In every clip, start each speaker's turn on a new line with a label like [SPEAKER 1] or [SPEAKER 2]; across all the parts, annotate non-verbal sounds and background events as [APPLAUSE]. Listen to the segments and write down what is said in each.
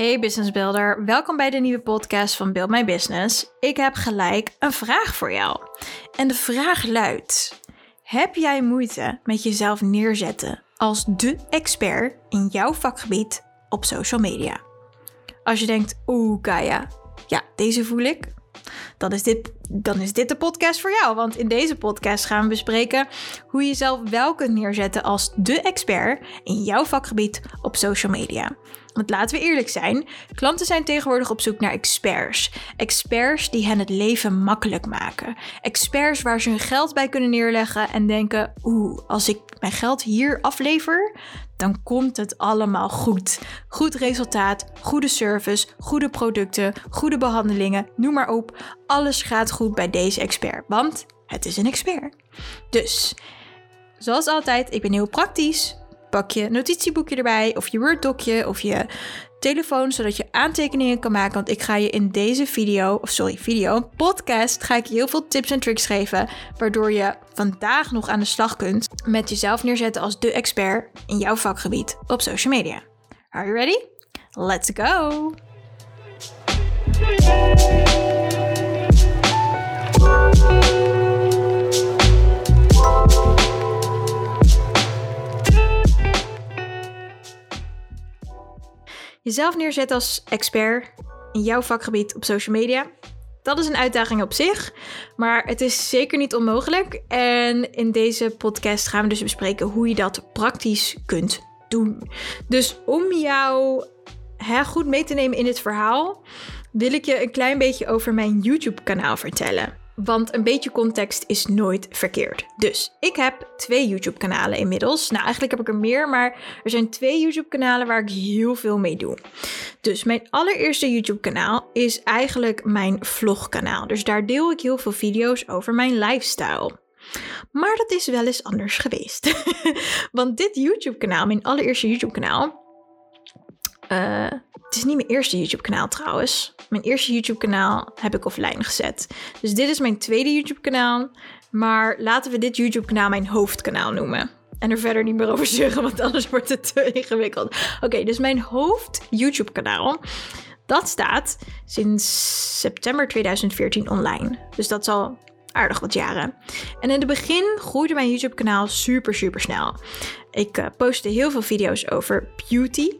[SPEAKER 1] Hey Business Builder, welkom bij de nieuwe podcast van Build My Business. Ik heb gelijk een vraag voor jou. En de vraag luidt: Heb jij moeite met jezelf neerzetten als de expert in jouw vakgebied op social media? Als je denkt, oeh Kaya, ja, deze voel ik dan is, dit, dan is dit de podcast voor jou. Want in deze podcast gaan we bespreken hoe je jezelf wel kunt neerzetten als de expert in jouw vakgebied op social media. Want laten we eerlijk zijn, klanten zijn tegenwoordig op zoek naar experts. Experts die hen het leven makkelijk maken. Experts waar ze hun geld bij kunnen neerleggen en denken: oeh, als ik mijn geld hier aflever, dan komt het allemaal goed. Goed resultaat, goede service, goede producten, goede behandelingen, noem maar op. Alles gaat goed bij deze expert, want het is een expert. Dus, zoals altijd, ik ben heel praktisch. Pak je notitieboekje erbij, of je Word-docje, of je telefoon, zodat je aantekeningen kan maken. Want ik ga je in deze video, of sorry, video, podcast, ga ik heel veel tips en tricks geven. Waardoor je vandaag nog aan de slag kunt met jezelf neerzetten als de expert in jouw vakgebied op social media. Are you ready? Let's go! Jezelf neerzetten als expert in jouw vakgebied op social media. Dat is een uitdaging op zich, maar het is zeker niet onmogelijk. En in deze podcast gaan we dus bespreken hoe je dat praktisch kunt doen. Dus om jou goed mee te nemen in dit verhaal, wil ik je een klein beetje over mijn YouTube-kanaal vertellen. Want een beetje context is nooit verkeerd. Dus ik heb twee YouTube-kanalen inmiddels. Nou, eigenlijk heb ik er meer, maar er zijn twee YouTube-kanalen waar ik heel veel mee doe. Dus mijn allereerste YouTube-kanaal is eigenlijk mijn vlogkanaal. Dus daar deel ik heel veel video's over mijn lifestyle. Maar dat is wel eens anders geweest. [LAUGHS] Want dit YouTube-kanaal, mijn allereerste YouTube-kanaal, uh, het is niet mijn eerste YouTube-kanaal trouwens. Mijn eerste YouTube-kanaal heb ik offline gezet. Dus dit is mijn tweede YouTube-kanaal. Maar laten we dit YouTube-kanaal mijn hoofdkanaal noemen. En er verder niet meer over [LAUGHS] zeggen, want anders wordt het te ingewikkeld. Oké, dus mijn hoofd-YouTube-kanaal. Dat staat sinds september 2014 online. Dus dat is al aardig wat jaren. En in het begin groeide mijn YouTube-kanaal super, super snel. Ik uh, postte heel veel video's over beauty.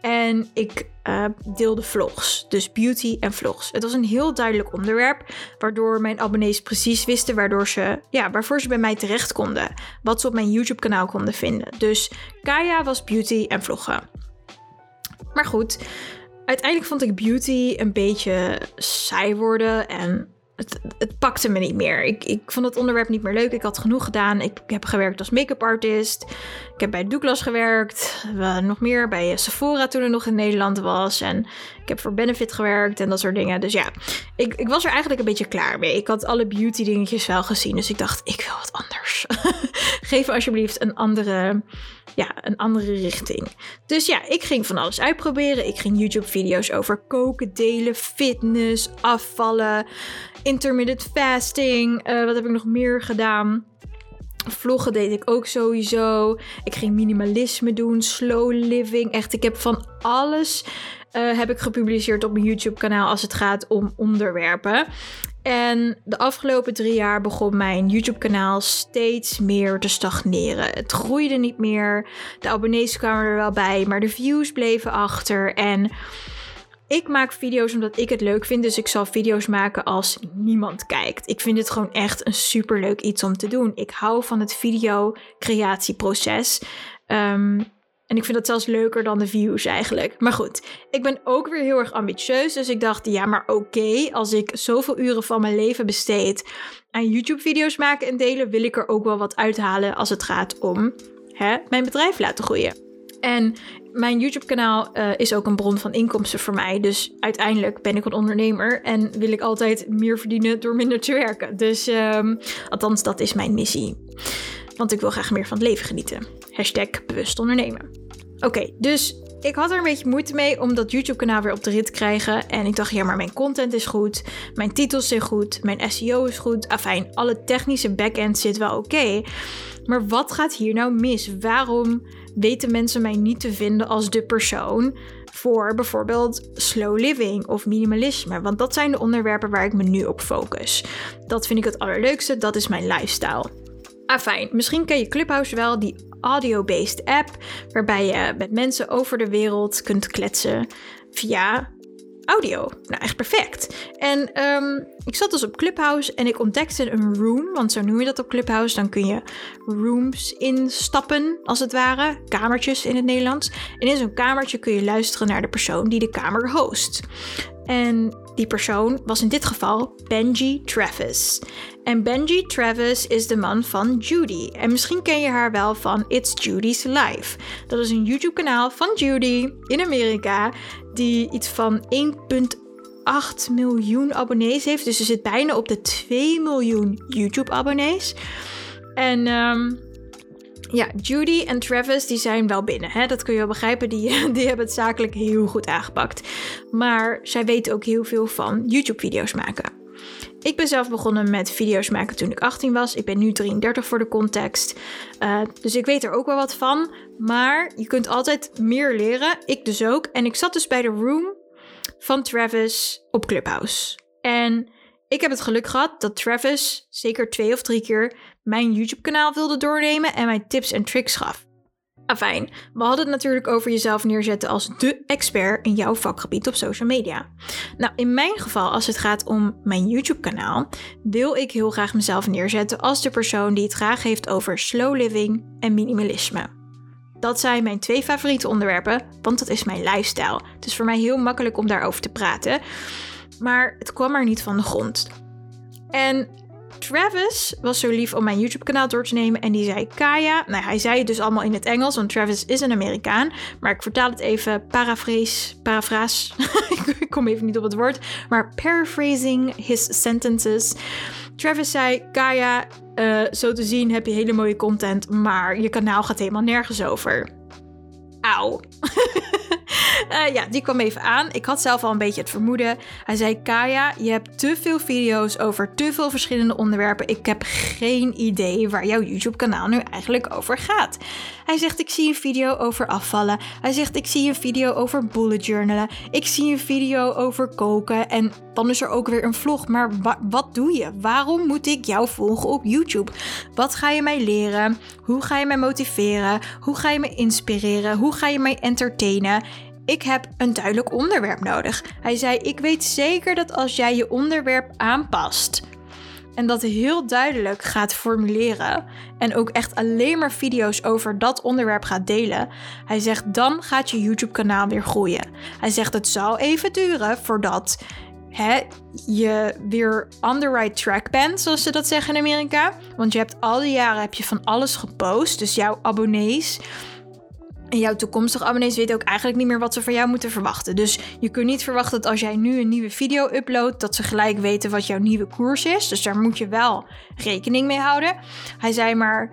[SPEAKER 1] En ik uh, deelde vlogs. Dus beauty en vlogs. Het was een heel duidelijk onderwerp. Waardoor mijn abonnees precies wisten waardoor ze, ja, waarvoor ze bij mij terecht konden. Wat ze op mijn YouTube kanaal konden vinden. Dus Kaya was beauty en vloggen. Maar goed, uiteindelijk vond ik beauty een beetje saai worden. En het, het, pakte me niet meer. Ik, ik vond het onderwerp niet meer leuk. Ik had genoeg gedaan. Ik, heb gewerkt als make-up artist. Ik heb bij Douglas gewerkt. nog meer bij Sephora toen er nog in Nederland was. En ik heb voor Benefit gewerkt en dat soort dingen. Dus ja, ik, ik was er eigenlijk een beetje klaar mee. Ik had alle beauty dingetjes wel gezien. Dus ik dacht, ik wil wat anders. [LAUGHS] Geef alsjeblieft een andere, ja, een andere richting. Dus ja, ik ging van alles uitproberen. Ik ging YouTube-video's over koken delen, fitness, afvallen intermittent fasting. Uh, wat heb ik nog meer gedaan? Vloggen deed ik ook sowieso. Ik ging minimalisme doen, slow living. Echt, ik heb van alles uh, heb ik gepubliceerd op mijn YouTube kanaal als het gaat om onderwerpen. En de afgelopen drie jaar begon mijn YouTube-kanaal steeds meer te stagneren. Het groeide niet meer. De abonnees kwamen er wel bij, maar de views bleven achter. En ik maak video's omdat ik het leuk vind. Dus ik zal video's maken als niemand kijkt. Ik vind het gewoon echt een super leuk iets om te doen. Ik hou van het video-creatieproces. Um, en ik vind dat zelfs leuker dan de views eigenlijk. Maar goed, ik ben ook weer heel erg ambitieus. Dus ik dacht, ja, maar oké, als ik zoveel uren van mijn leven besteed aan YouTube-video's maken en delen, wil ik er ook wel wat uithalen als het gaat om hè, mijn bedrijf laten groeien. En mijn YouTube-kanaal uh, is ook een bron van inkomsten voor mij. Dus uiteindelijk ben ik een ondernemer en wil ik altijd meer verdienen door minder te werken. Dus um, althans, dat is mijn missie. Want ik wil graag meer van het leven genieten. Hashtag bewust ondernemen. Oké, dus ik had er een beetje moeite mee om dat YouTube-kanaal weer op de rit te krijgen. En ik dacht, ja, maar mijn content is goed. Mijn titels zijn goed. Mijn SEO is goed. Afijn, alle technische backend zit wel oké. Maar wat gaat hier nou mis? Waarom weten mensen mij niet te vinden als de persoon voor bijvoorbeeld slow living of minimalisme. Want dat zijn de onderwerpen waar ik me nu op focus. Dat vind ik het allerleukste, dat is mijn lifestyle. Ah, fijn. Misschien ken je Clubhouse wel, die audio-based app, waarbij je met mensen over de wereld kunt kletsen via audio. Nou, echt perfect. En ehm, ik zat dus op Clubhouse en ik ontdekte een room, want zo noem je dat op Clubhouse. Dan kun je rooms instappen, als het ware. Kamertjes in het Nederlands. En in zo'n kamertje kun je luisteren naar de persoon die de kamer host. En die persoon was in dit geval Benji Travis. En Benji Travis is de man van Judy. En misschien ken je haar wel van It's Judy's Life. Dat is een YouTube-kanaal van Judy in Amerika, die iets van 1,8 miljoen abonnees heeft. Dus ze zit bijna op de 2 miljoen YouTube-abonnees. En um, ja, Judy en Travis die zijn wel binnen. Hè? Dat kun je wel begrijpen. Die, [LAUGHS] die hebben het zakelijk heel goed aangepakt. Maar zij weten ook heel veel van YouTube-video's maken. Ik ben zelf begonnen met video's maken toen ik 18 was. Ik ben nu 33 voor de context. Uh, dus ik weet er ook wel wat van. Maar je kunt altijd meer leren. Ik dus ook. En ik zat dus bij de room van Travis op Clubhouse. En ik heb het geluk gehad dat Travis zeker twee of drie keer mijn YouTube-kanaal wilde doornemen en mij tips en tricks gaf. Afijn, we hadden het natuurlijk over jezelf neerzetten als de expert in jouw vakgebied op social media. Nou, in mijn geval, als het gaat om mijn YouTube-kanaal, wil ik heel graag mezelf neerzetten als de persoon die het graag heeft over slow living en minimalisme. Dat zijn mijn twee favoriete onderwerpen, want dat is mijn lifestyle. Het is voor mij heel makkelijk om daarover te praten maar het kwam er niet van de grond. En Travis was zo lief om mijn YouTube-kanaal door te nemen en die zei: Kaya. Nou, hij zei het dus allemaal in het Engels, want Travis is een Amerikaan. Maar ik vertaal het even paraphrase. Paraphrase. [LAUGHS] ik kom even niet op het woord. Maar paraphrasing his sentences. Travis zei: Kaya, uh, zo te zien heb je hele mooie content, maar je kanaal gaat helemaal nergens over. Auw. Uh, [LAUGHS] ja, die kwam even aan. Ik had zelf al een beetje het vermoeden. Hij zei: Kaya, je hebt te veel video's over te veel verschillende onderwerpen. Ik heb geen idee waar jouw YouTube-kanaal nu eigenlijk over gaat. Hij zegt: Ik zie een video over afvallen. Hij zegt: Ik zie een video over bullet journalen. Ik zie een video over koken. En dan is er ook weer een vlog. Maar wat doe je? Waarom moet ik jou volgen op YouTube? Wat ga je mij leren? Hoe ga je mij motiveren? Hoe ga je me inspireren? Hoe ga je mij entertainen? Ik heb een duidelijk onderwerp nodig. Hij zei: Ik weet zeker dat als jij je onderwerp aanpast en dat heel duidelijk gaat formuleren en ook echt alleen maar video's over dat onderwerp gaat delen, hij zegt dan gaat je YouTube-kanaal weer groeien. Hij zegt het zal even duren voordat je weer on the right track bent, zoals ze dat zeggen in Amerika. Want je hebt al die jaren heb je van alles gepost, dus jouw abonnees en jouw toekomstige abonnees weten ook eigenlijk niet meer wat ze van jou moeten verwachten. Dus je kunt niet verwachten dat als jij nu een nieuwe video uploadt, dat ze gelijk weten wat jouw nieuwe koers is. Dus daar moet je wel rekening mee houden. Hij zei maar: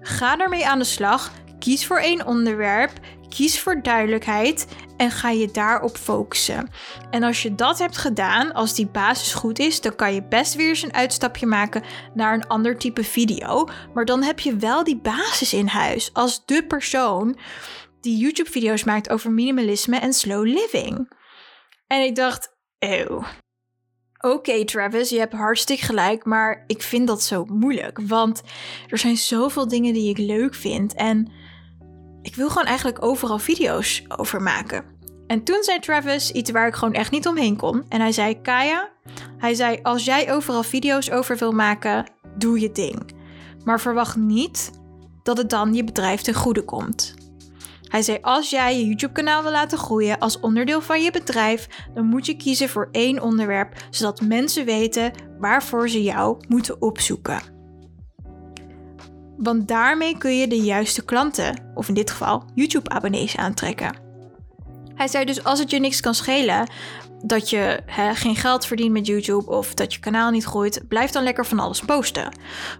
[SPEAKER 1] ga ermee aan de slag. Kies voor één onderwerp. Kies voor duidelijkheid en ga je daarop focussen. En als je dat hebt gedaan, als die basis goed is, dan kan je best weer eens een uitstapje maken naar een ander type video. Maar dan heb je wel die basis in huis als de persoon die YouTube-video's maakt over minimalisme en slow living. En ik dacht, eeuw. Oké, Travis, je hebt hartstikke gelijk, maar ik vind dat zo moeilijk. Want er zijn zoveel dingen die ik leuk vind. En ik wil gewoon eigenlijk overal video's over maken. En toen zei Travis iets waar ik gewoon echt niet omheen kon. En hij zei: Kaya, hij zei: Als jij overal video's over wil maken, doe je ding. Maar verwacht niet dat het dan je bedrijf ten goede komt. Hij zei: Als jij je YouTube-kanaal wil laten groeien als onderdeel van je bedrijf, dan moet je kiezen voor één onderwerp, zodat mensen weten waarvoor ze jou moeten opzoeken. Want daarmee kun je de juiste klanten, of in dit geval YouTube-abonnees, aantrekken. Hij zei dus: als het je niks kan schelen dat je geen geld verdient met YouTube of dat je kanaal niet groeit, blijf dan lekker van alles posten.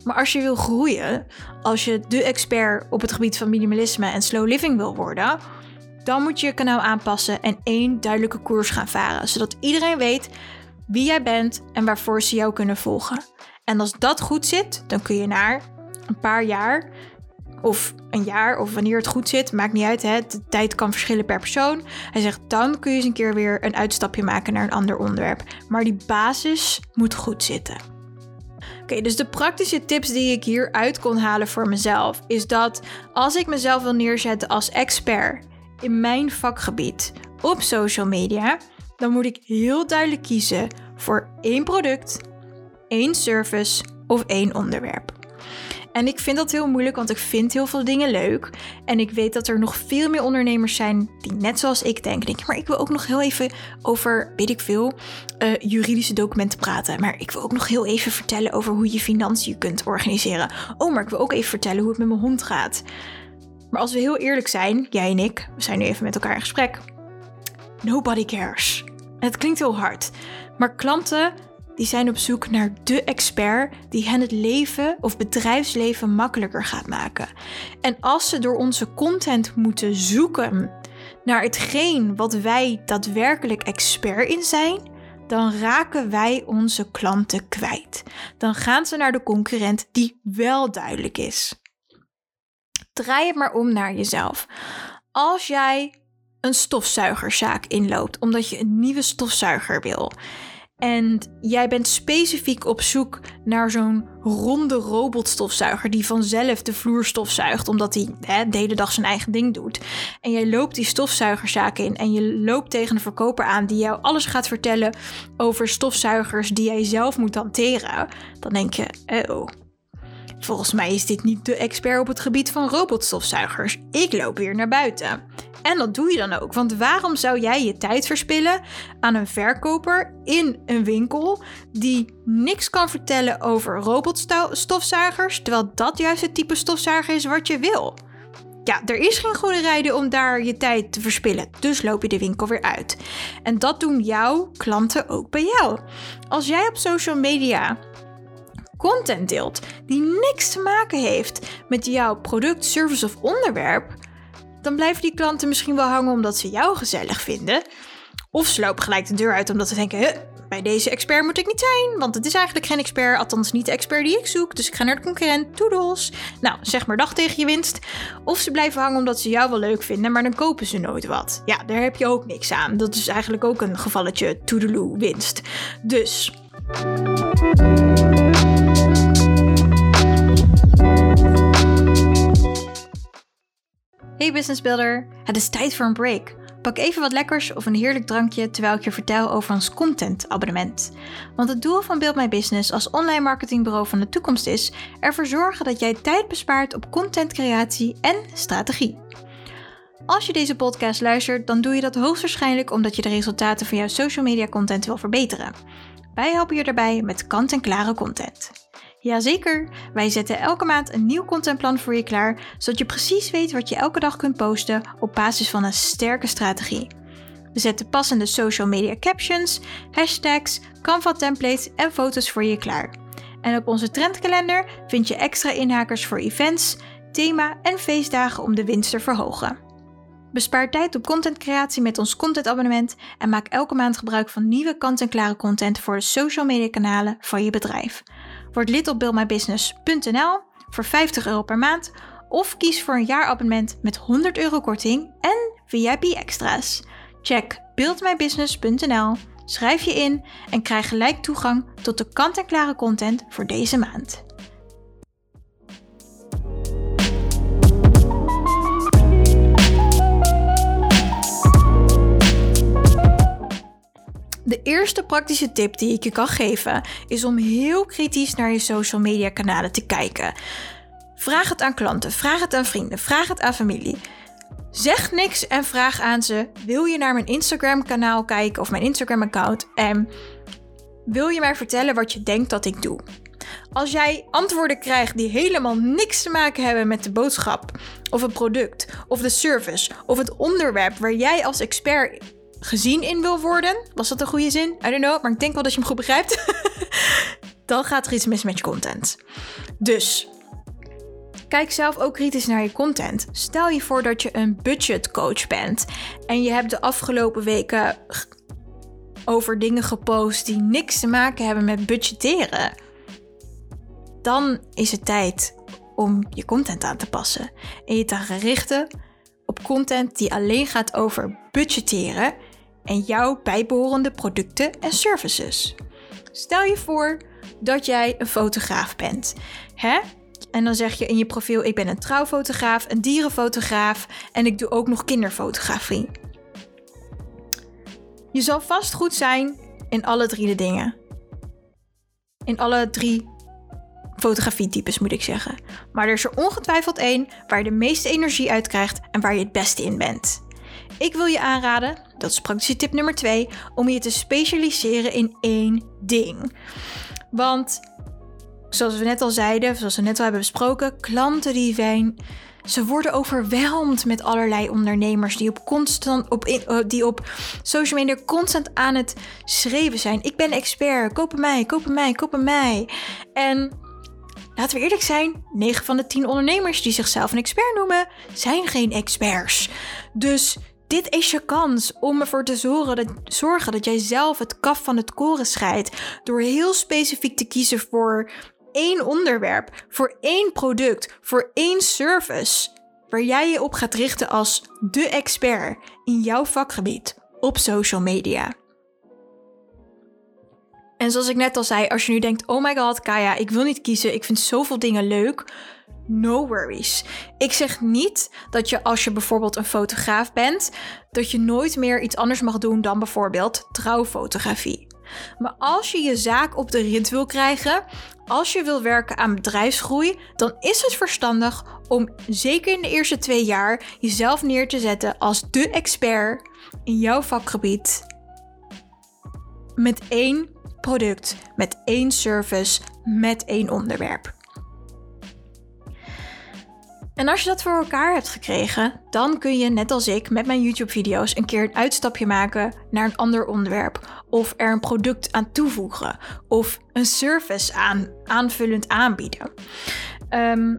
[SPEAKER 1] Maar als je wil groeien, als je de expert op het gebied van minimalisme en slow living wil worden, dan moet je je kanaal aanpassen en één duidelijke koers gaan varen, zodat iedereen weet wie jij bent en waarvoor ze jou kunnen volgen. En als dat goed zit, dan kun je naar een paar jaar of een jaar of wanneer het goed zit, maakt niet uit. Hè? De tijd kan verschillen per persoon. Hij zegt dan kun je eens een keer weer een uitstapje maken naar een ander onderwerp. Maar die basis moet goed zitten. Oké, dus de praktische tips die ik hieruit kon halen voor mezelf is dat als ik mezelf wil neerzetten als expert in mijn vakgebied op social media, dan moet ik heel duidelijk kiezen voor één product, één service of één onderwerp. En ik vind dat heel moeilijk, want ik vind heel veel dingen leuk. En ik weet dat er nog veel meer ondernemers zijn die net zoals ik denken. Denk, maar ik wil ook nog heel even over, weet ik veel, uh, juridische documenten praten. Maar ik wil ook nog heel even vertellen over hoe je financiën kunt organiseren. Oh, maar ik wil ook even vertellen hoe het met mijn hond gaat. Maar als we heel eerlijk zijn, jij en ik, we zijn nu even met elkaar in gesprek. Nobody cares. het klinkt heel hard. Maar klanten die zijn op zoek naar de expert die hen het leven of bedrijfsleven makkelijker gaat maken. En als ze door onze content moeten zoeken naar hetgeen wat wij daadwerkelijk expert in zijn, dan raken wij onze klanten kwijt. Dan gaan ze naar de concurrent die wel duidelijk is. Draai het maar om naar jezelf. Als jij een stofzuigerzaak inloopt omdat je een nieuwe stofzuiger wil en jij bent specifiek op zoek naar zo'n ronde robotstofzuiger die vanzelf de vloer stofzuigt, omdat hij hè, de hele dag zijn eigen ding doet. En jij loopt die stofzuigerzaak in en je loopt tegen een verkoper aan die jou alles gaat vertellen over stofzuigers die jij zelf moet hanteren. Dan denk je, oh, volgens mij is dit niet de expert op het gebied van robotstofzuigers. Ik loop weer naar buiten. En dat doe je dan ook. Want waarom zou jij je tijd verspillen aan een verkoper in een winkel die niks kan vertellen over robotstofzuigers, terwijl dat juist het type stofzuiger is wat je wil? Ja, er is geen goede reden om daar je tijd te verspillen. Dus loop je de winkel weer uit. En dat doen jouw klanten ook bij jou. Als jij op social media content deelt die niks te maken heeft met jouw product, service of onderwerp, dan blijven die klanten misschien wel hangen omdat ze jou gezellig vinden. Of ze lopen gelijk de deur uit omdat ze denken: bij deze expert moet ik niet zijn, want het is eigenlijk geen expert, althans niet de expert die ik zoek. Dus ik ga naar de concurrent, toedels. Nou, zeg maar dag tegen je winst. Of ze blijven hangen omdat ze jou wel leuk vinden, maar dan kopen ze nooit wat. Ja, daar heb je ook niks aan. Dat is eigenlijk ook een gevalletje toedeloe winst. Dus. Hey Business Builder, het is tijd voor een break. Pak even wat lekkers of een heerlijk drankje terwijl ik je vertel over ons content abonnement. Want het doel van Build My Business als online marketingbureau van de toekomst is ervoor zorgen dat jij tijd bespaart op contentcreatie en strategie. Als je deze podcast luistert, dan doe je dat hoogstwaarschijnlijk omdat je de resultaten van jouw social media content wil verbeteren. Wij helpen je daarbij met kant-en-klare content. Jazeker, wij zetten elke maand een nieuw contentplan voor je klaar, zodat je precies weet wat je elke dag kunt posten op basis van een sterke strategie. We zetten passende social media captions, hashtags, Canva templates en foto's voor je klaar. En op onze trendkalender vind je extra inhakers voor events, thema en feestdagen om de winst te verhogen. Bespaar tijd op contentcreatie met ons contentabonnement en maak elke maand gebruik van nieuwe kant-en-klare content voor de social media kanalen van je bedrijf. Word lid op buildmybusiness.nl voor 50 euro per maand of kies voor een jaarabonnement met 100 euro korting en VIP extra's. Check buildmybusiness.nl, schrijf je in en krijg gelijk toegang tot de kant-en-klare content voor deze maand. De eerste praktische tip die ik je kan geven is om heel kritisch naar je social media kanalen te kijken. Vraag het aan klanten, vraag het aan vrienden, vraag het aan familie. Zeg niks en vraag aan ze: wil je naar mijn Instagram kanaal kijken of mijn Instagram account en wil je mij vertellen wat je denkt dat ik doe? Als jij antwoorden krijgt die helemaal niks te maken hebben met de boodschap, of het product, of de service, of het onderwerp waar jij als expert gezien in wil worden. Was dat een goede zin? I don't know, maar ik denk wel dat je hem goed begrijpt. [LAUGHS] dan gaat er iets mis met je content. Dus Kijk zelf ook kritisch naar je content. Stel je voor dat je een budgetcoach bent en je hebt de afgelopen weken over dingen gepost die niks te maken hebben met budgetteren. Dan is het tijd om je content aan te passen en je te gaan richten op content die alleen gaat over budgetteren en jouw bijbehorende producten en services. Stel je voor dat jij een fotograaf bent. Hè? En dan zeg je in je profiel: ik ben een trouwfotograaf, een dierenfotograaf en ik doe ook nog kinderfotografie. Je zal vast goed zijn in alle drie de dingen. In alle drie fotografietypes moet ik zeggen. Maar er is er ongetwijfeld één waar je de meeste energie uit krijgt en waar je het beste in bent. Ik wil je aanraden, dat is praktische tip nummer 2, om je te specialiseren in één ding. Want zoals we net al zeiden, zoals we net al hebben besproken, klanten die zijn. Ze worden overweldigd met allerlei ondernemers die op, constant, op, in, die op social media constant aan het schreeuwen zijn. Ik ben expert, kopen mij, kopen mij, kopen mij. En laten we eerlijk zijn, 9 van de 10 ondernemers die zichzelf een expert noemen, zijn geen experts. Dus dit is je kans om ervoor te zorgen dat, zorgen dat jij zelf het kaf van het koren scheidt. Door heel specifiek te kiezen voor één onderwerp, voor één product, voor één service. Waar jij je op gaat richten als de expert in jouw vakgebied op social media. En zoals ik net al zei, als je nu denkt: oh my god, Kaya, ik wil niet kiezen, ik vind zoveel dingen leuk no worries. Ik zeg niet dat je als je bijvoorbeeld een fotograaf bent, dat je nooit meer iets anders mag doen dan bijvoorbeeld trouwfotografie. Maar als je je zaak op de rit wil krijgen, als je wil werken aan bedrijfsgroei, dan is het verstandig om zeker in de eerste twee jaar jezelf neer te zetten als de expert in jouw vakgebied. Met één product, met één service, met één onderwerp. En als je dat voor elkaar hebt gekregen, dan kun je net als ik met mijn YouTube-video's een keer een uitstapje maken naar een ander onderwerp. Of er een product aan toevoegen. Of een service aan, aanvullend aanbieden. Ehm,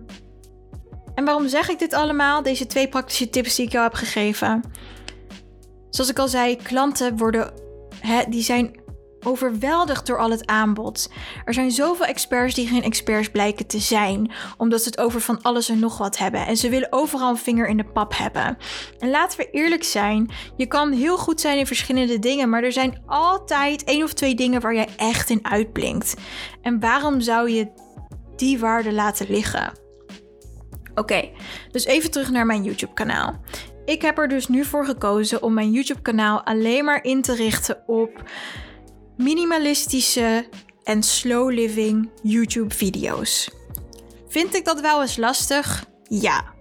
[SPEAKER 1] en waarom zeg ik dit allemaal? Deze twee praktische tips die ik jou heb gegeven. Zoals ik al zei, klanten worden, hè, die zijn overweldigd door al het aanbod. Er zijn zoveel experts die geen experts blijken te zijn, omdat ze het over van alles en nog wat hebben. En ze willen overal een vinger in de pap hebben. En laten we eerlijk zijn, je kan heel goed zijn in verschillende dingen, maar er zijn altijd één of twee dingen waar jij echt in uitblinkt. En waarom zou je die waarde laten liggen? Oké, dus even terug naar mijn YouTube-kanaal. Ik heb er dus nu voor gekozen om mijn YouTube-kanaal alleen maar in te richten op minimalistische en slow living YouTube video's. Vind ik dat wel eens lastig? Ja.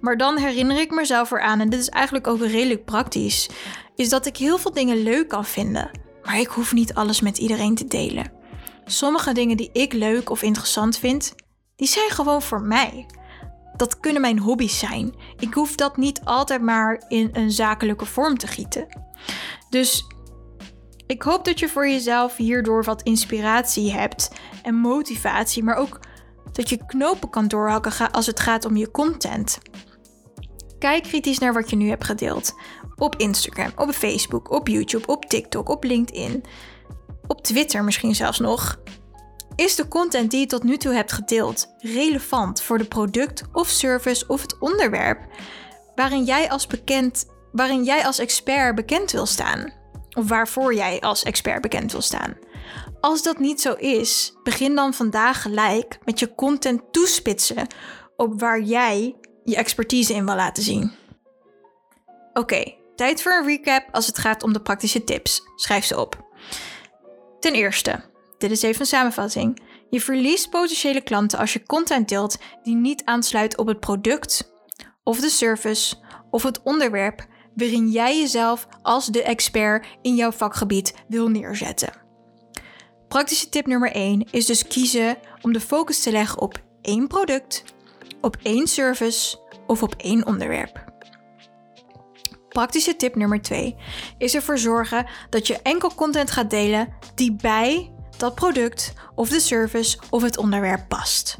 [SPEAKER 1] Maar dan herinner ik mezelf eraan, en dit is eigenlijk ook redelijk praktisch, is dat ik heel veel dingen leuk kan vinden, maar ik hoef niet alles met iedereen te delen. Sommige dingen die ik leuk of interessant vind, die zijn gewoon voor mij. Dat kunnen mijn hobby's zijn. Ik hoef dat niet altijd maar in een zakelijke vorm te gieten. Dus ik hoop dat je voor jezelf hierdoor wat inspiratie hebt en motivatie, maar ook dat je knopen kan doorhakken als het gaat om je content. Kijk kritisch naar wat je nu hebt gedeeld. Op Instagram, op Facebook, op YouTube, op TikTok, op LinkedIn, op Twitter misschien zelfs nog. Is de content die je tot nu toe hebt gedeeld relevant voor de product of service of het onderwerp waarin jij als bekend, waarin jij als expert bekend wil staan? Of waarvoor jij als expert bekend wil staan. Als dat niet zo is, begin dan vandaag gelijk met je content toespitsen op waar jij je expertise in wil laten zien. Oké, tijd voor een recap als het gaat om de praktische tips. Schrijf ze op. Ten eerste, dit is even een samenvatting. Je verliest potentiële klanten als je content deelt die niet aansluit op het product of de service of het onderwerp waarin jij jezelf als de expert in jouw vakgebied wil neerzetten. Praktische tip nummer 1 is dus kiezen om de focus te leggen op één product, op één service of op één onderwerp. Praktische tip nummer 2 is ervoor zorgen dat je enkel content gaat delen die bij dat product of de service of het onderwerp past.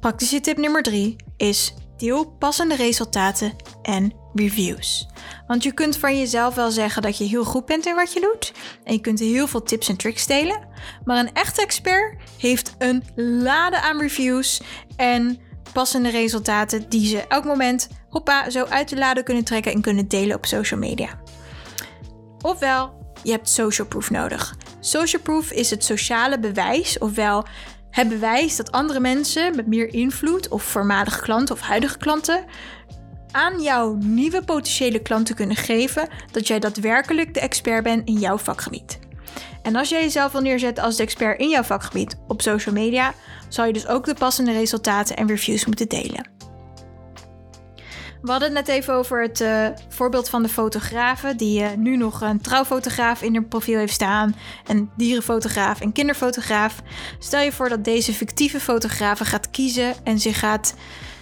[SPEAKER 1] Praktische tip nummer 3 is deel passende resultaten en reviews. Want je kunt van jezelf wel zeggen dat je heel goed bent in wat je doet. En je kunt heel veel tips en tricks delen. Maar een echte expert heeft een lade aan reviews en passende resultaten die ze elk moment hoppa zo uit de lade kunnen trekken en kunnen delen op social media. Ofwel, je hebt social proof nodig. Social proof is het sociale bewijs, ofwel het bewijs dat andere mensen met meer invloed of voormalige klanten of huidige klanten aan jouw nieuwe potentiële klanten kunnen geven dat jij daadwerkelijk de expert bent in jouw vakgebied. En als jij jezelf wil neerzetten als de expert in jouw vakgebied op social media, zal je dus ook de passende resultaten en reviews moeten delen. We hadden het net even over het uh, voorbeeld van de fotografen, die uh, nu nog een trouwfotograaf in haar profiel heeft staan, een dierenfotograaf en kinderfotograaf. Stel je voor dat deze fictieve fotografen gaat kiezen en zich gaat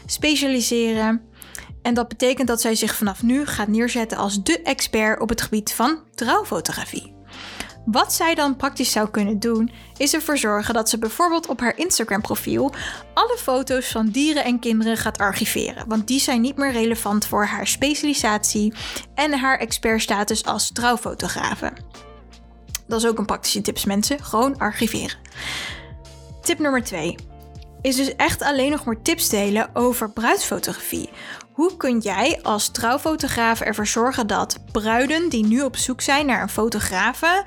[SPEAKER 1] specialiseren. En dat betekent dat zij zich vanaf nu gaat neerzetten als de expert op het gebied van trouwfotografie. Wat zij dan praktisch zou kunnen doen, is ervoor zorgen dat ze bijvoorbeeld op haar Instagram-profiel alle foto's van dieren en kinderen gaat archiveren, want die zijn niet meer relevant voor haar specialisatie en haar expertstatus als trouwfotografe. Dat is ook een praktische tips, mensen. Gewoon archiveren. Tip nummer 2 is dus echt alleen nog maar tips delen over bruidsfotografie. Hoe kun jij als trouwfotograaf ervoor zorgen dat bruiden die nu op zoek zijn naar een fotografe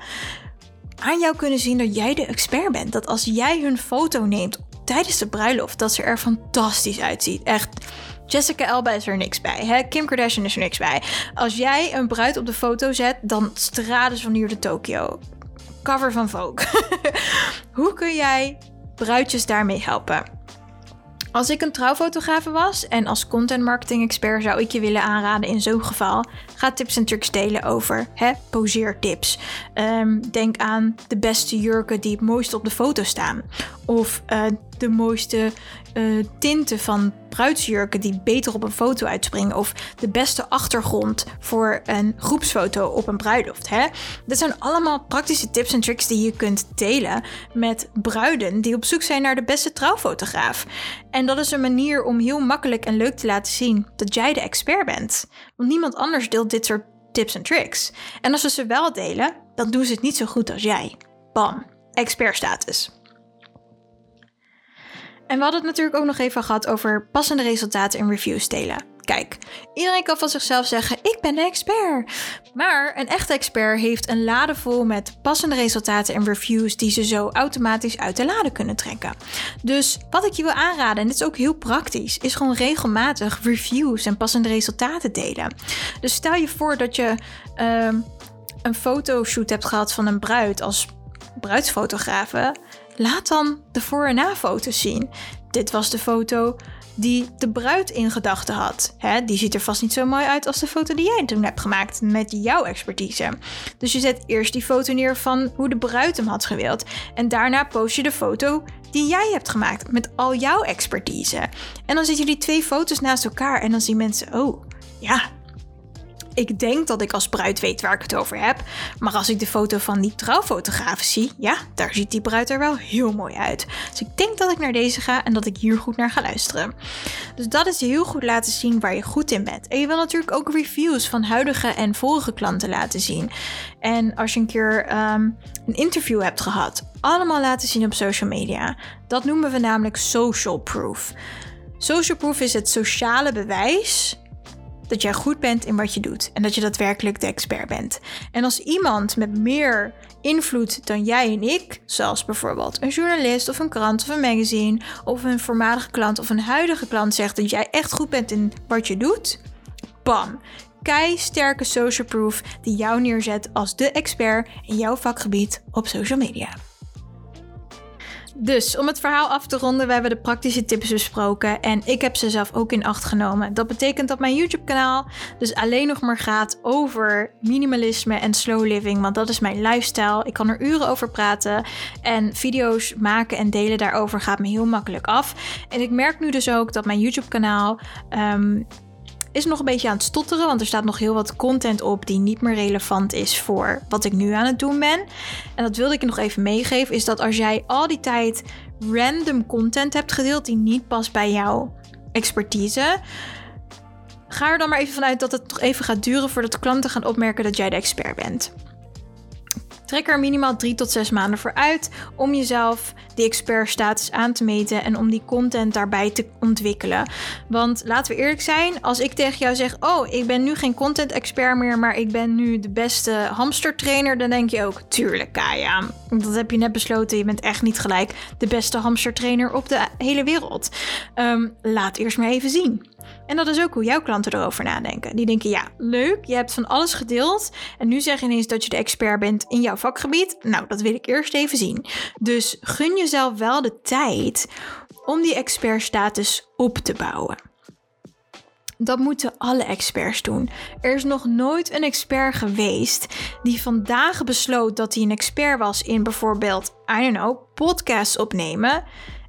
[SPEAKER 1] aan jou kunnen zien dat jij de expert bent? Dat als jij hun foto neemt tijdens de bruiloft, dat ze er fantastisch uitziet. Echt. Jessica Alba is er niks bij. Hè? Kim Kardashian is er niks bij. Als jij een bruid op de foto zet, dan stralen ze van hier de Tokio. Cover van Vogue. [LAUGHS] Hoe kun jij bruidjes daarmee helpen? Als ik een trouwfotografe was en als content marketing expert zou ik je willen aanraden in zo'n geval, ga tips en tricks delen over hè, poseertips. Um, denk aan de beste jurken die het mooiste op de foto staan. Of uh, de mooiste uh, tinten van bruidsjurken die beter op een foto uitspringen. Of de beste achtergrond voor een groepsfoto op een bruiloft. Hè? Dit zijn allemaal praktische tips en tricks die je kunt delen met bruiden die op zoek zijn naar de beste trouwfotograaf. En dat is een manier om heel makkelijk en leuk te laten zien dat jij de expert bent. Want niemand anders deelt dit soort tips en tricks. En als ze ze wel delen, dan doen ze het niet zo goed als jij. Bam, expertstatus. En we hadden het natuurlijk ook nog even gehad over passende resultaten in reviews delen. Kijk, iedereen kan van zichzelf zeggen: Ik ben de expert. Maar een echte expert heeft een lade vol met passende resultaten en reviews die ze zo automatisch uit de lade kunnen trekken. Dus wat ik je wil aanraden, en dit is ook heel praktisch, is gewoon regelmatig reviews en passende resultaten delen. Dus stel je voor dat je uh, een fotoshoot hebt gehad van een bruid als bruidsfotografe. Laat dan de voor- en na-foto's zien. Dit was de foto die de bruid in gedachten had. die ziet er vast niet zo mooi uit als de foto die jij toen hebt gemaakt met jouw expertise. Dus je zet eerst die foto neer van hoe de bruid hem had gewild. En daarna post je de foto die jij hebt gemaakt met al jouw expertise. En dan zet je die twee foto's naast elkaar en dan zien mensen, oh ja, ik denk dat ik als bruid weet waar ik het over heb. Maar als ik de foto van die trouwfotograaf zie, ja, daar ziet die bruid er wel heel mooi uit. Dus ik denk dat ik naar deze ga en dat ik hier goed naar ga luisteren. Dus dat is heel goed laten zien waar je goed in bent. En je wil natuurlijk ook reviews van huidige en vorige klanten laten zien. En als je een keer ehm, een interview hebt gehad, allemaal laten zien op social media. Dat noemen we namelijk social proof. Social proof is het sociale bewijs dat jij goed bent in wat je doet en dat je daadwerkelijk de expert bent. En als iemand met meer invloed dan jij en ik, zoals bijvoorbeeld een journalist of een krant of een magazine of een voormalige klant of een huidige klant zegt dat jij echt goed bent in wat je doet, bam. Kei sterke social proof die jou neerzet als de expert in jouw vakgebied op social media. Dus om het verhaal af te ronden, we hebben de praktische tips besproken en ik heb ze zelf ook in acht genomen. Dat betekent dat mijn YouTube-kanaal dus alleen nog maar gaat over minimalisme en slow living, want dat is mijn lifestyle. Ik kan er uren over praten en video's maken en delen daarover gaat me heel makkelijk af. En ik merk nu dus ook dat mijn YouTube-kanaal ehm, is nog een beetje aan het stotteren, want er staat nog heel wat content op die niet meer relevant is voor wat ik nu aan het doen ben. En dat wilde ik je nog even meegeven, is dat als jij al die tijd random content hebt gedeeld die niet past bij jouw expertise, ga er dan maar even vanuit dat het toch even gaat duren voordat klanten gaan opmerken dat jij de expert bent. Trek er minimaal drie tot zes maanden voor uit om jezelf die expertstatus aan te meten en om die content daarbij te ontwikkelen. Want laten we eerlijk zijn, als ik tegen jou zeg: Oh, ik ben nu geen content expert meer, maar ik ben nu de beste hamstertrainer, dan denk je ook: Tuurlijk, Kaya. Dat heb je net besloten. Je bent echt niet gelijk de beste hamstertrainer op de hele wereld. Um, laat eerst maar even zien. En dat is ook hoe jouw klanten erover nadenken. Die denken, ja, leuk, je hebt van alles gedeeld. En nu zeg je ineens dat je de expert bent in jouw vakgebied. Nou, dat wil ik eerst even zien. Dus gun jezelf wel de tijd om die expertstatus op te bouwen. Dat moeten alle experts doen. Er is nog nooit een expert geweest die vandaag besloot dat hij een expert was in bijvoorbeeld, I don't know, podcasts opnemen.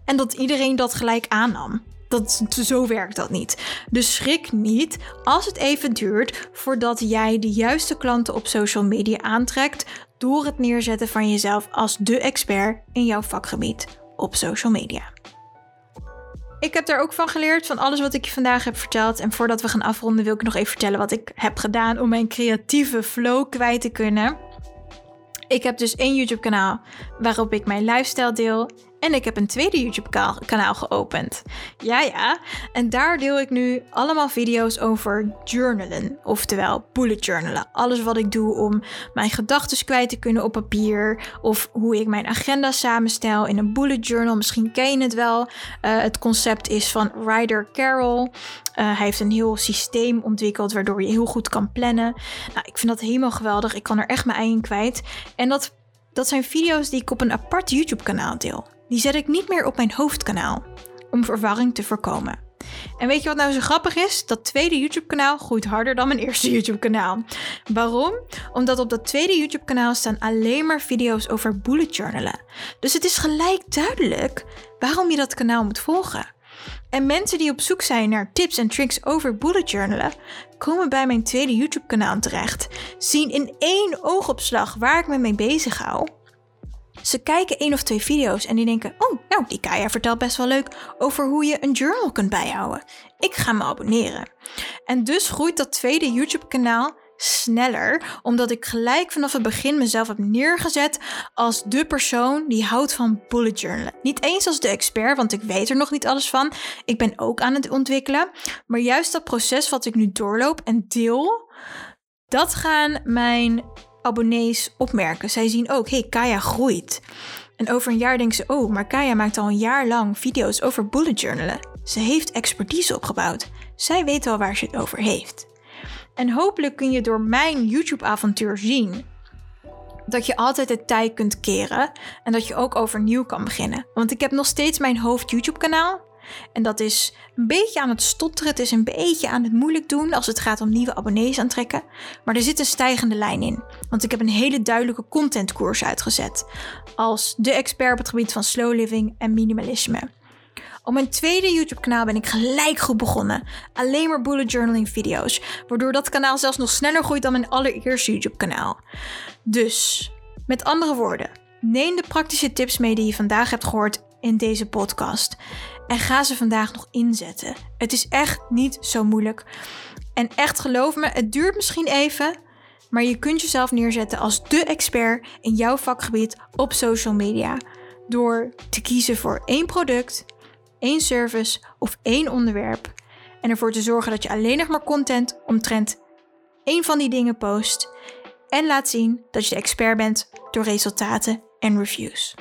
[SPEAKER 1] En dat iedereen dat gelijk aannam. Dat, zo werkt dat niet. Dus schrik niet als het even duurt voordat jij de juiste klanten op social media aantrekt door het neerzetten van jezelf als de expert in jouw vakgebied op social media. Ik heb daar ook van geleerd, van alles wat ik je vandaag heb verteld. En voordat we gaan afronden, wil ik nog even vertellen wat ik heb gedaan om mijn creatieve flow kwijt te kunnen. Ik heb dus één YouTube-kanaal waarop ik mijn lifestyle deel. En ik heb een tweede YouTube-kanaal geopend. Ja, ja. En daar deel ik nu allemaal video's over journalen. Oftewel bullet journalen. Alles wat ik doe om mijn gedachten kwijt te kunnen op papier. Of hoe ik mijn agenda samenstel in een bullet journal. Misschien ken je het wel. Uh, het concept is van Ryder Carroll. Uh, hij heeft een heel systeem ontwikkeld waardoor je heel goed kan plannen. Nou, ik vind dat helemaal geweldig. Ik kan er echt mijn ei kwijt. En dat, dat zijn video's die ik op een apart YouTube-kanaal deel. Die zet ik niet meer op mijn hoofdkanaal, om verwarring te voorkomen. En weet je wat nou zo grappig is? Dat tweede YouTube-kanaal groeit harder dan mijn eerste [LAUGHS] YouTube-kanaal. Waarom? Omdat op dat tweede YouTube-kanaal staan alleen maar video's over bullet journalen. Dus het is gelijk duidelijk waarom je dat kanaal moet volgen. En mensen die op zoek zijn naar tips en tricks over bullet journalen, komen bij mijn tweede YouTube-kanaal terecht. Zien in één oogopslag waar ik me mee bezig hou ze kijken één of twee video's en die denken: Oh, nou, die Kaya vertelt best wel leuk over hoe je een journal kunt bijhouden. Ik ga me abonneren. En dus groeit dat tweede YouTube-kanaal sneller, omdat ik gelijk vanaf het begin mezelf heb neergezet als de persoon die houdt van bullet journalen. Niet eens als de expert, want ik weet er nog niet alles van. Ik ben ook aan het ontwikkelen. Maar juist dat proces wat ik nu doorloop en deel, dat gaan mijn abonnees opmerken. Zij zien ook, hey, Kaya groeit. En over een jaar denken ze, oh, maar Kaya maakt al een jaar lang video's over bullet journalen. Ze heeft expertise opgebouwd. Zij weet wel waar ze het over heeft. En hopelijk kun je door mijn YouTube-avontuur zien dat je altijd het tijd kunt keren en dat je ook overnieuw kan beginnen. Want ik heb nog steeds mijn hoofd YouTube-kanaal. En dat is een beetje aan het stotteren. Het is een beetje aan het moeilijk doen als het gaat om nieuwe abonnees aantrekken. Maar er zit een stijgende lijn in. Want ik heb een hele duidelijke contentkoers uitgezet. Als de expert op het gebied van slow living en minimalisme. Op mijn tweede YouTube-kanaal ben ik gelijk goed begonnen. Alleen maar bullet journaling video's. Waardoor dat kanaal zelfs nog sneller groeit dan mijn allereerste YouTube-kanaal. Dus, met andere woorden, neem de praktische tips mee die je vandaag hebt gehoord in deze podcast. En ga ze vandaag nog inzetten. Het is echt niet zo moeilijk. En echt geloof me, het duurt misschien even. Maar je kunt jezelf neerzetten als de expert in jouw vakgebied op social media. Door te kiezen voor één product, één service of één onderwerp. En ervoor te zorgen dat je alleen nog maar content omtrent één van die dingen post. En laat zien dat je de expert bent door resultaten en reviews.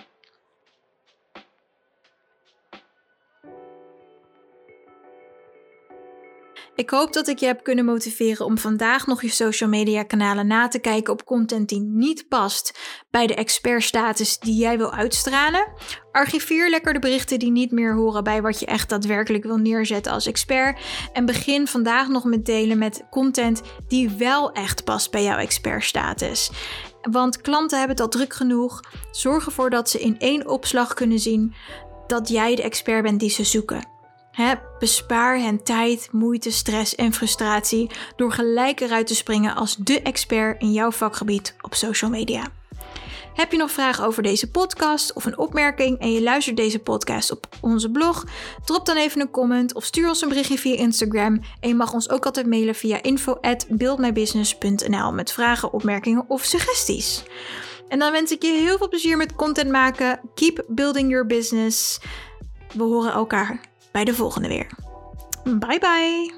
[SPEAKER 1] Ik hoop dat ik je heb kunnen motiveren om vandaag nog je social media kanalen na te kijken op content die niet past bij de expertstatus die jij wil uitstralen. Archiveer lekker de berichten die niet meer horen bij wat je echt daadwerkelijk wil neerzetten als expert. En begin vandaag nog met delen met content die wel echt past bij jouw expertstatus. Want klanten hebben het al druk genoeg. Zorg ervoor dat ze in één opslag kunnen zien dat jij de expert bent die ze zoeken bespaar hen tijd, moeite, stress en frustratie door gelijk eruit te springen als de expert in jouw vakgebied op social media. Heb je nog vragen over deze podcast of een opmerking en je luistert deze podcast op onze blog? Drop dan even een comment of stuur ons een berichtje via Instagram. En je mag ons ook altijd mailen via info@buildmybusiness.nl met vragen, opmerkingen of suggesties. En dan wens ik je heel veel plezier met content maken. Keep building your business. We horen elkaar bij de volgende weer. Bye bye.